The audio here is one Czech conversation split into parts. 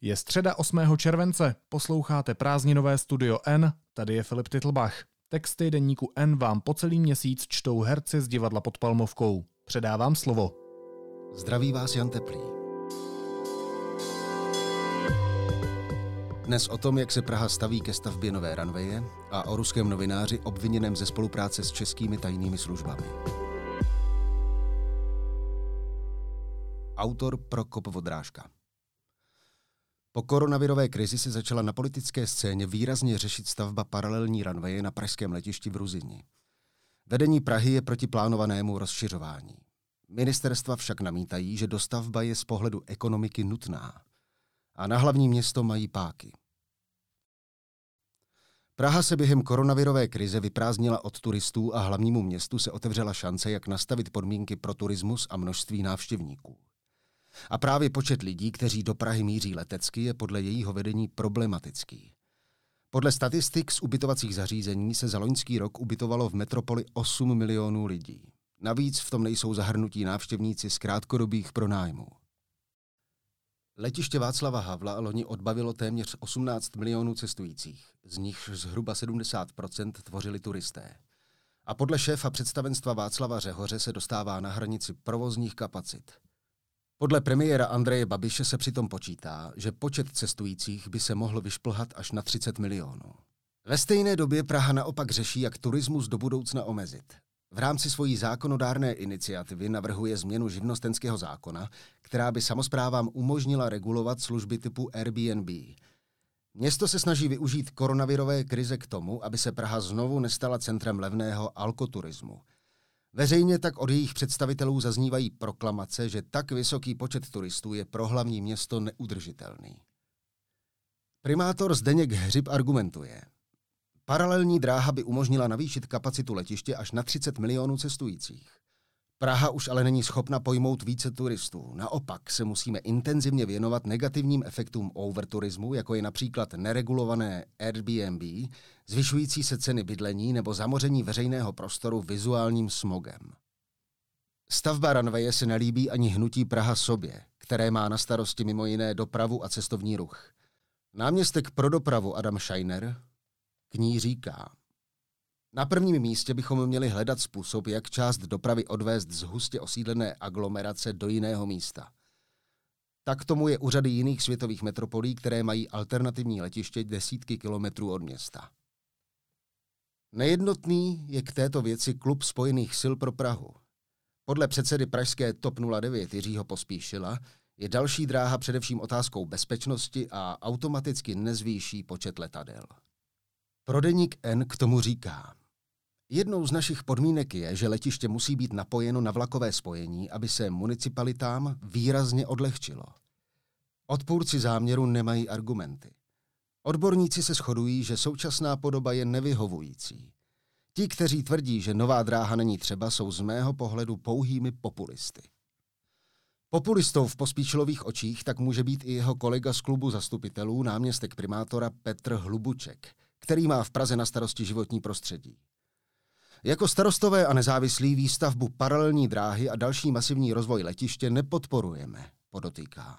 Je středa 8. července, posloucháte prázdninové Studio N, tady je Filip Titlbach. Texty denníku N vám po celý měsíc čtou herci z divadla pod Palmovkou. Předávám slovo. Zdraví vás Jan Teplý. Dnes o tom, jak se Praha staví ke stavbě nové ranveje a o ruském novináři obviněném ze spolupráce s českými tajnými službami. Autor Prokop Vodrážka. Po koronavirové krizi se začala na politické scéně výrazně řešit stavba paralelní ranveje na pražském letišti v Ruzini. Vedení Prahy je proti plánovanému rozšiřování. Ministerstva však namítají, že dostavba je z pohledu ekonomiky nutná. A na hlavní město mají páky. Praha se během koronavirové krize vyprázdnila od turistů a hlavnímu městu se otevřela šance, jak nastavit podmínky pro turismus a množství návštěvníků. A právě počet lidí, kteří do Prahy míří letecky, je podle jejího vedení problematický. Podle statistik z ubytovacích zařízení se za loňský rok ubytovalo v metropoli 8 milionů lidí. Navíc v tom nejsou zahrnutí návštěvníci z krátkodobých pronájmů. Letiště Václava Havla loni odbavilo téměř 18 milionů cestujících, z nich zhruba 70 tvořili turisté. A podle šéfa představenstva Václava Řehoře se dostává na hranici provozních kapacit – podle premiéra Andreje Babiše se přitom počítá, že počet cestujících by se mohl vyšplhat až na 30 milionů. Ve stejné době Praha naopak řeší, jak turismus do budoucna omezit. V rámci svojí zákonodárné iniciativy navrhuje změnu živnostenského zákona, která by samozprávám umožnila regulovat služby typu Airbnb. Město se snaží využít koronavirové krize k tomu, aby se Praha znovu nestala centrem levného alkoturismu – Veřejně tak od jejich představitelů zaznívají proklamace, že tak vysoký počet turistů je pro hlavní město neudržitelný. Primátor Zdeněk Hřib argumentuje. Paralelní dráha by umožnila navýšit kapacitu letiště až na 30 milionů cestujících. Praha už ale není schopna pojmout více turistů. Naopak se musíme intenzivně věnovat negativním efektům overturismu, jako je například neregulované Airbnb, zvyšující se ceny bydlení nebo zamoření veřejného prostoru vizuálním smogem. Stavba ranveje se nelíbí ani hnutí Praha sobě, které má na starosti mimo jiné dopravu a cestovní ruch. Náměstek pro dopravu Adam Scheiner k ní říká, na prvním místě bychom měli hledat způsob, jak část dopravy odvést z hustě osídlené aglomerace do jiného místa. Tak tomu je u řady jiných světových metropolí, které mají alternativní letiště desítky kilometrů od města. Nejednotný je k této věci klub spojených sil pro Prahu. Podle předsedy pražské TOP 09 Jiřího Pospíšila je další dráha především otázkou bezpečnosti a automaticky nezvýší počet letadel. Prodeník N k tomu říká. Jednou z našich podmínek je, že letiště musí být napojeno na vlakové spojení, aby se municipalitám výrazně odlehčilo. Odpůrci záměru nemají argumenty. Odborníci se shodují, že současná podoba je nevyhovující. Ti, kteří tvrdí, že nová dráha není třeba, jsou z mého pohledu pouhými populisty. Populistou v pospíčilových očích tak může být i jeho kolega z klubu zastupitelů, náměstek primátora Petr Hlubuček, který má v Praze na starosti životní prostředí. Jako starostové a nezávislí výstavbu paralelní dráhy a další masivní rozvoj letiště nepodporujeme, podotýká.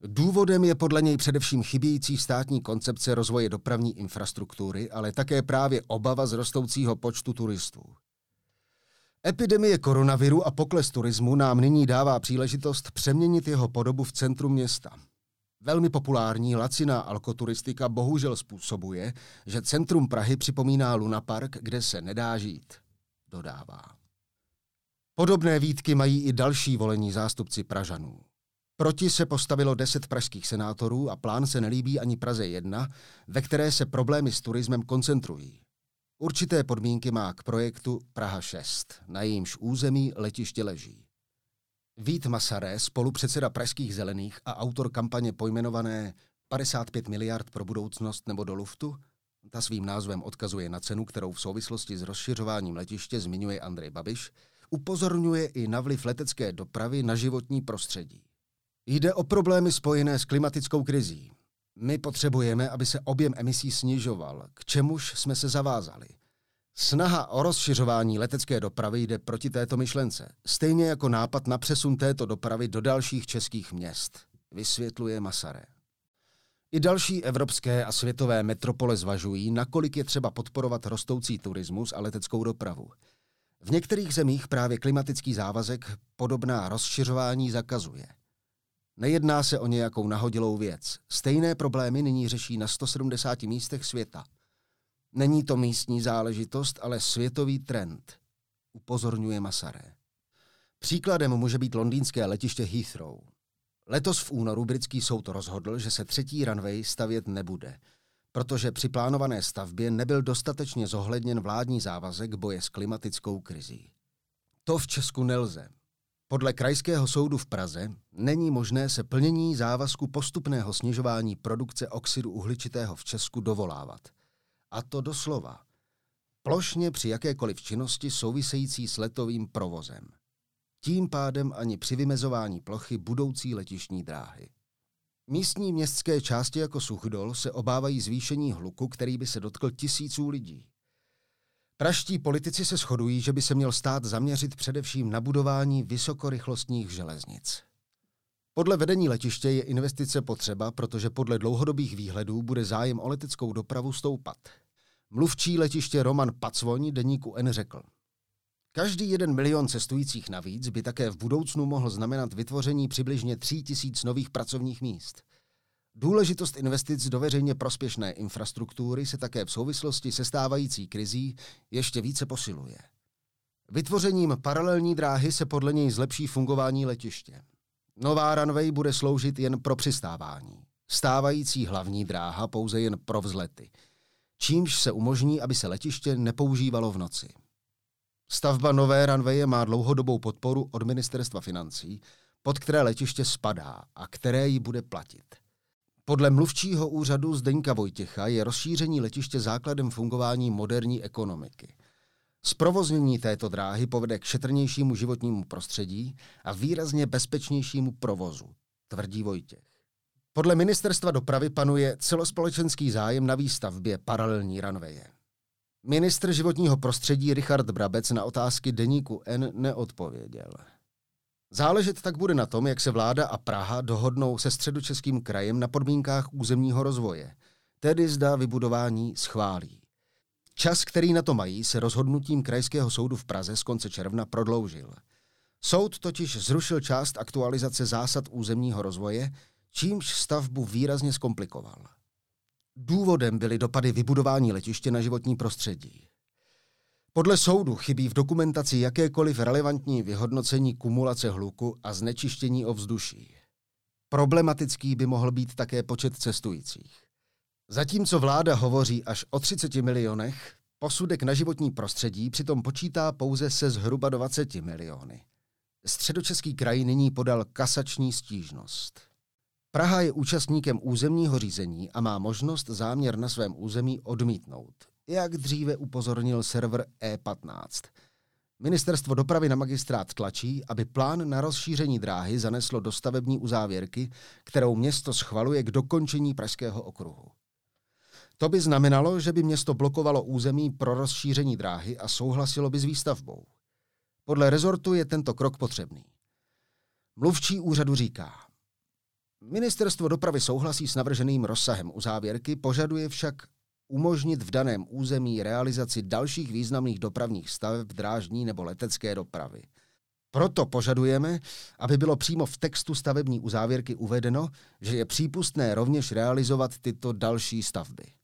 Důvodem je podle něj především chybějící státní koncepce rozvoje dopravní infrastruktury, ale také právě obava z rostoucího počtu turistů. Epidemie koronaviru a pokles turismu nám nyní dává příležitost přeměnit jeho podobu v centru města – Velmi populární laciná alkoturistika bohužel způsobuje, že centrum Prahy připomíná Luna Park, kde se nedá žít, dodává. Podobné výtky mají i další volení zástupci Pražanů. Proti se postavilo deset pražských senátorů a plán se nelíbí ani Praze 1, ve které se problémy s turismem koncentrují. Určité podmínky má k projektu Praha 6, na jejímž území letiště leží. Vít Masaré, spolupředseda Pražských zelených a autor kampaně pojmenované 55 miliard pro budoucnost nebo do luftu, ta svým názvem odkazuje na cenu, kterou v souvislosti s rozšiřováním letiště zmiňuje Andrej Babiš, upozorňuje i na vliv letecké dopravy na životní prostředí. Jde o problémy spojené s klimatickou krizí. My potřebujeme, aby se objem emisí snižoval, k čemuž jsme se zavázali – Snaha o rozšiřování letecké dopravy jde proti této myšlence, stejně jako nápad na přesun této dopravy do dalších českých měst, vysvětluje Masaré. I další evropské a světové metropole zvažují, nakolik je třeba podporovat rostoucí turismus a leteckou dopravu. V některých zemích právě klimatický závazek podobná rozšiřování zakazuje. Nejedná se o nějakou nahodilou věc. Stejné problémy nyní řeší na 170 místech světa. Není to místní záležitost, ale světový trend, upozorňuje Masaré. Příkladem může být londýnské letiště Heathrow. Letos v únoru britský soud rozhodl, že se třetí runway stavět nebude, protože při plánované stavbě nebyl dostatečně zohledněn vládní závazek boje s klimatickou krizí. To v Česku nelze. Podle Krajského soudu v Praze není možné se plnění závazku postupného snižování produkce oxidu uhličitého v Česku dovolávat. A to doslova. Plošně při jakékoliv činnosti související s letovým provozem tím pádem ani při vymezování plochy budoucí letišní dráhy. Místní městské části jako Suchdol se obávají zvýšení hluku, který by se dotkl tisíců lidí. Praští politici se shodují, že by se měl stát zaměřit především na budování vysokorychlostních železnic. Podle vedení letiště je investice potřeba, protože podle dlouhodobých výhledů bude zájem o leteckou dopravu stoupat. Mluvčí letiště Roman Pacvoň deníku N řekl – Každý jeden milion cestujících navíc by také v budoucnu mohl znamenat vytvoření přibližně 3 tisíc nových pracovních míst. Důležitost investic do veřejně prospěšné infrastruktury se také v souvislosti se stávající krizí ještě více posiluje. Vytvořením paralelní dráhy se podle něj zlepší fungování letiště. Nová runway bude sloužit jen pro přistávání. Stávající hlavní dráha pouze jen pro vzlety. Čímž se umožní, aby se letiště nepoužívalo v noci. Stavba nové ranveje má dlouhodobou podporu od ministerstva financí, pod které letiště spadá a které ji bude platit. Podle mluvčího úřadu Zdeňka Vojtěcha je rozšíření letiště základem fungování moderní ekonomiky. Zprovoznění této dráhy povede k šetrnějšímu životnímu prostředí a výrazně bezpečnějšímu provozu, tvrdí Vojtěch. Podle ministerstva dopravy panuje celospolečenský zájem na výstavbě paralelní ranveje. Ministr životního prostředí Richard Brabec na otázky deníku N neodpověděl. Záležet tak bude na tom, jak se vláda a Praha dohodnou se středočeským krajem na podmínkách územního rozvoje, tedy zda vybudování schválí. Čas, který na to mají, se rozhodnutím Krajského soudu v Praze z konce června prodloužil. Soud totiž zrušil část aktualizace zásad územního rozvoje, čímž stavbu výrazně zkomplikoval. Důvodem byly dopady vybudování letiště na životní prostředí. Podle soudu chybí v dokumentaci jakékoliv relevantní vyhodnocení kumulace hluku a znečištění ovzduší. Problematický by mohl být také počet cestujících. Zatímco vláda hovoří až o 30 milionech, posudek na životní prostředí přitom počítá pouze se zhruba 20 miliony. Středočeský kraj nyní podal kasační stížnost. Praha je účastníkem územního řízení a má možnost záměr na svém území odmítnout, jak dříve upozornil server E15. Ministerstvo dopravy na magistrát tlačí, aby plán na rozšíření dráhy zaneslo do stavební uzávěrky, kterou město schvaluje k dokončení Pražského okruhu. To by znamenalo, že by město blokovalo území pro rozšíření dráhy a souhlasilo by s výstavbou. Podle rezortu je tento krok potřebný. Mluvčí úřadu říká, Ministerstvo dopravy souhlasí s navrženým rozsahem uzávěrky, požaduje však umožnit v daném území realizaci dalších významných dopravních staveb drážní nebo letecké dopravy. Proto požadujeme, aby bylo přímo v textu stavební uzávěrky uvedeno, že je přípustné rovněž realizovat tyto další stavby.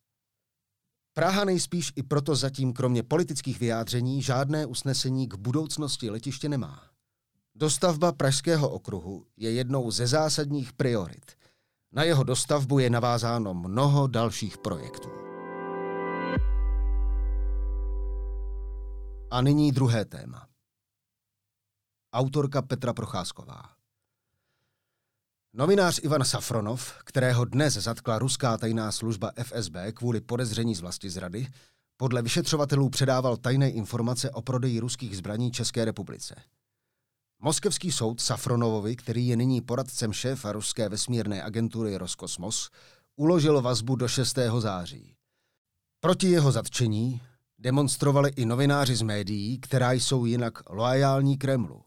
Praha nejspíš i proto zatím kromě politických vyjádření žádné usnesení k budoucnosti letiště nemá. Dostavba Pražského okruhu je jednou ze zásadních priorit. Na jeho dostavbu je navázáno mnoho dalších projektů. A nyní druhé téma. Autorka Petra Procházková. Novinář Ivan Safronov, kterého dnes zatkla ruská tajná služba FSB kvůli podezření z vlasti zrady, podle vyšetřovatelů předával tajné informace o prodeji ruských zbraní České republice – Moskevský soud Safronovovi, který je nyní poradcem šéfa ruské vesmírné agentury Roskosmos, uložil vazbu do 6. září. Proti jeho zatčení demonstrovali i novináři z médií, která jsou jinak loajální Kremlu.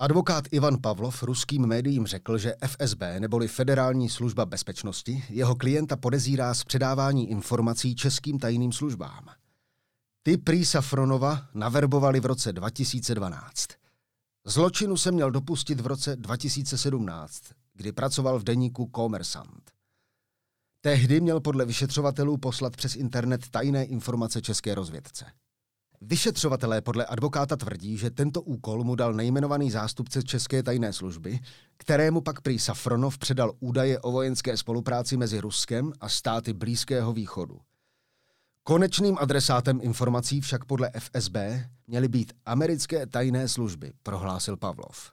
Advokát Ivan Pavlov ruským médiím řekl, že FSB neboli Federální služba bezpečnosti jeho klienta podezírá z předávání informací českým tajným službám. Ty prý Safronova naverbovali v roce 2012. Zločinu se měl dopustit v roce 2017, kdy pracoval v deníku Komersant. Tehdy měl podle vyšetřovatelů poslat přes internet tajné informace české rozvědce. Vyšetřovatelé podle advokáta tvrdí, že tento úkol mu dal nejmenovaný zástupce České tajné služby, kterému pak prý Safronov předal údaje o vojenské spolupráci mezi Ruskem a státy Blízkého východu. Konečným adresátem informací však podle FSB měly být americké tajné služby, prohlásil Pavlov.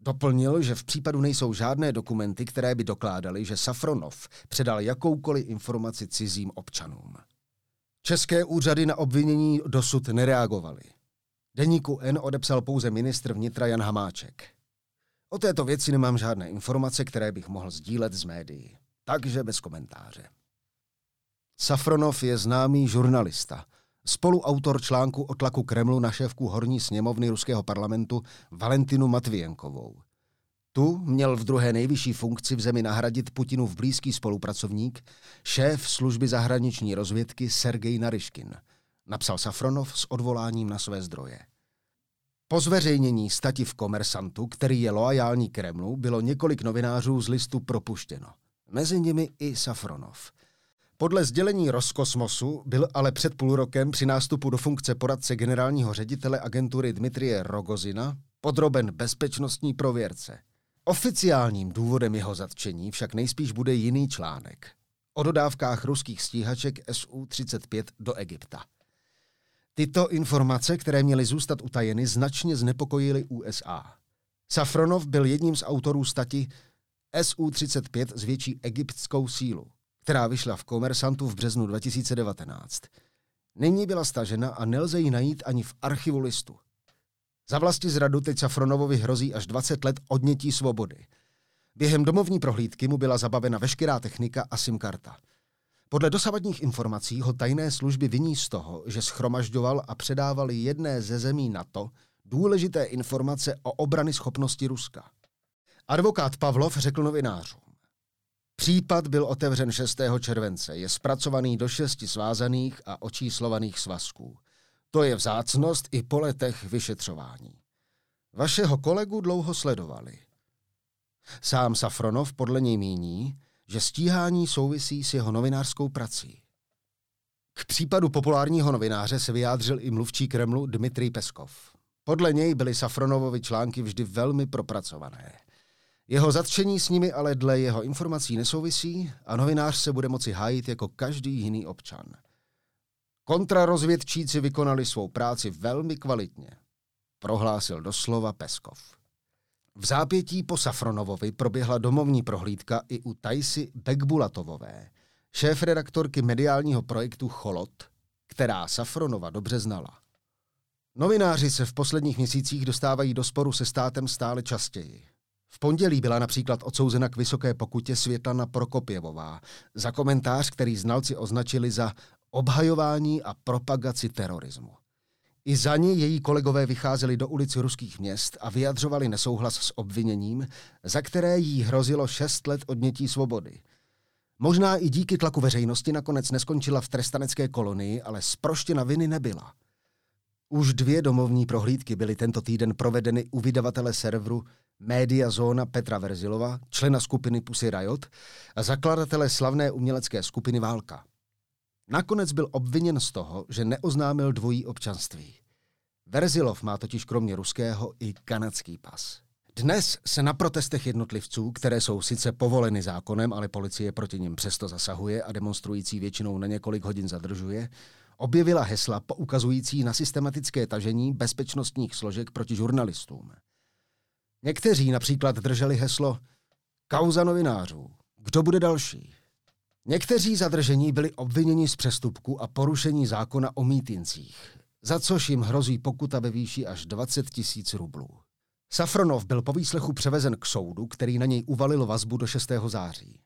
Doplnil, že v případu nejsou žádné dokumenty, které by dokládaly, že Safronov předal jakoukoliv informaci cizím občanům. České úřady na obvinění dosud nereagovaly. Deníku N odepsal pouze ministr vnitra Jan Hamáček. O této věci nemám žádné informace, které bych mohl sdílet z médií. Takže bez komentáře. Safronov je známý žurnalista, spoluautor článku o tlaku Kremlu na šéfku horní sněmovny ruského parlamentu Valentinu Matvijenkovou. Tu měl v druhé nejvyšší funkci v zemi nahradit Putinův blízký spolupracovník, šéf služby zahraniční rozvědky Sergej Naryškin, napsal Safronov s odvoláním na své zdroje. Po zveřejnění stati v Komersantu, který je loajální Kremlu, bylo několik novinářů z listu propuštěno. Mezi nimi i Safronov. Podle sdělení Roskosmosu byl ale před půl rokem při nástupu do funkce poradce generálního ředitele agentury Dmitrie Rogozina podroben bezpečnostní prověrce. Oficiálním důvodem jeho zatčení však nejspíš bude jiný článek o dodávkách ruských stíhaček Su-35 do Egypta. Tyto informace, které měly zůstat utajeny, značně znepokojily USA. Safronov byl jedním z autorů stati Su-35 zvětší egyptskou sílu, která vyšla v Komersantu v březnu 2019. Nyní byla stažena a nelze ji najít ani v archivu listu. Za vlasti zradu teď Safronovovi hrozí až 20 let odnětí svobody. Během domovní prohlídky mu byla zabavena veškerá technika a SIM karta. Podle dosavadních informací ho tajné služby viní z toho, že schromažďoval a předával jedné ze zemí NATO důležité informace o obrany schopnosti Ruska. Advokát Pavlov řekl novinářům. Případ byl otevřen 6. července, je zpracovaný do šesti svázaných a očíslovaných svazků. To je vzácnost i po letech vyšetřování. Vašeho kolegu dlouho sledovali. Sám Safronov podle něj míní, že stíhání souvisí s jeho novinářskou prací. K případu populárního novináře se vyjádřil i mluvčí Kremlu Dmitrij Peskov. Podle něj byly Safronovovi články vždy velmi propracované. Jeho zatčení s nimi ale dle jeho informací nesouvisí a novinář se bude moci hájit jako každý jiný občan. Kontrarozvědčíci vykonali svou práci velmi kvalitně, prohlásil doslova Peskov. V zápětí po Safronovovi proběhla domovní prohlídka i u Tajsy Bekbulatovové, šéf-redaktorky mediálního projektu Cholot, která Safronova dobře znala. Novináři se v posledních měsících dostávají do sporu se státem stále častěji. V pondělí byla například odsouzena k vysoké pokutě Světlana Prokopěvová za komentář, který znalci označili za obhajování a propagaci terorismu. I za ní její kolegové vycházeli do ulic ruských měst a vyjadřovali nesouhlas s obviněním, za které jí hrozilo šest let odnětí svobody. Možná i díky tlaku veřejnosti nakonec neskončila v trestanecké kolonii, ale zproštěna viny nebyla. Už dvě domovní prohlídky byly tento týden provedeny u vydavatele serveru Média Zóna Petra Verzilova, člena skupiny Pussy Riot a zakladatele slavné umělecké skupiny Válka. Nakonec byl obviněn z toho, že neoznámil dvojí občanství. Verzilov má totiž kromě ruského i kanadský pas. Dnes se na protestech jednotlivců, které jsou sice povoleny zákonem, ale policie proti nim přesto zasahuje a demonstrující většinou na několik hodin zadržuje, objevila hesla poukazující na systematické tažení bezpečnostních složek proti žurnalistům. Někteří například drželi heslo Kauza novinářů. Kdo bude další? Někteří zadržení byli obviněni z přestupku a porušení zákona o mítincích, za což jim hrozí pokuta ve výši až 20 tisíc rublů. Safronov byl po výslechu převezen k soudu, který na něj uvalil vazbu do 6. září.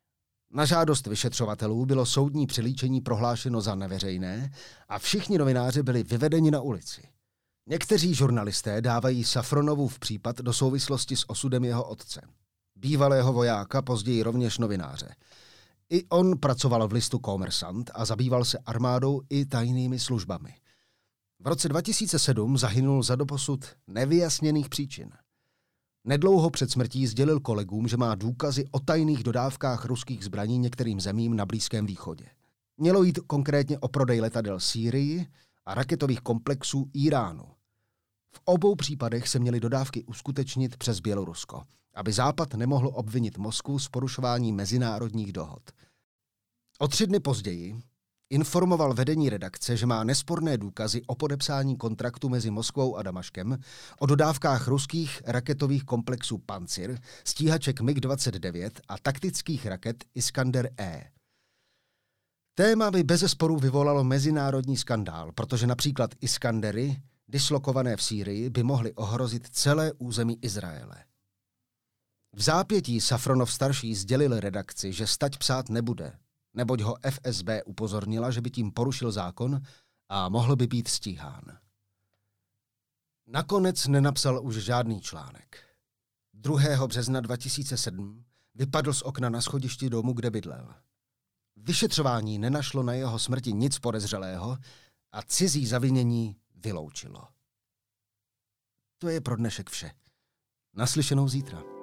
Na žádost vyšetřovatelů bylo soudní přilíčení prohlášeno za neveřejné a všichni novináři byli vyvedeni na ulici. Někteří žurnalisté dávají Safronovův případ do souvislosti s osudem jeho otce, bývalého vojáka, později rovněž novináře. I on pracoval v listu Komersant a zabýval se armádou i tajnými službami. V roce 2007 zahynul za doposud nevyjasněných příčin. Nedlouho před smrtí sdělil kolegům, že má důkazy o tajných dodávkách ruských zbraní některým zemím na Blízkém východě. Mělo jít konkrétně o prodej letadel Sýrii a raketových komplexů Iránu. V obou případech se měly dodávky uskutečnit přes Bělorusko, aby Západ nemohl obvinit Moskvu z porušování mezinárodních dohod. O tři dny později informoval vedení redakce, že má nesporné důkazy o podepsání kontraktu mezi Moskvou a Damaškem o dodávkách ruských raketových komplexů Pancir, stíhaček MiG-29 a taktických raket Iskander-E. Téma by bez sporu vyvolalo mezinárodní skandál, protože například Iskandery, dislokované v Sýrii, by mohly ohrozit celé území Izraele. V zápětí Safronov starší sdělil redakci, že stať psát nebude, neboť ho FSB upozornila, že by tím porušil zákon a mohl by být stíhán. Nakonec nenapsal už žádný článek. 2. března 2007 vypadl z okna na schodišti domu, kde bydlel. Vyšetřování nenašlo na jeho smrti nic podezřelého a cizí zavinění vyloučilo. To je pro dnešek vše. Naslyšenou zítra.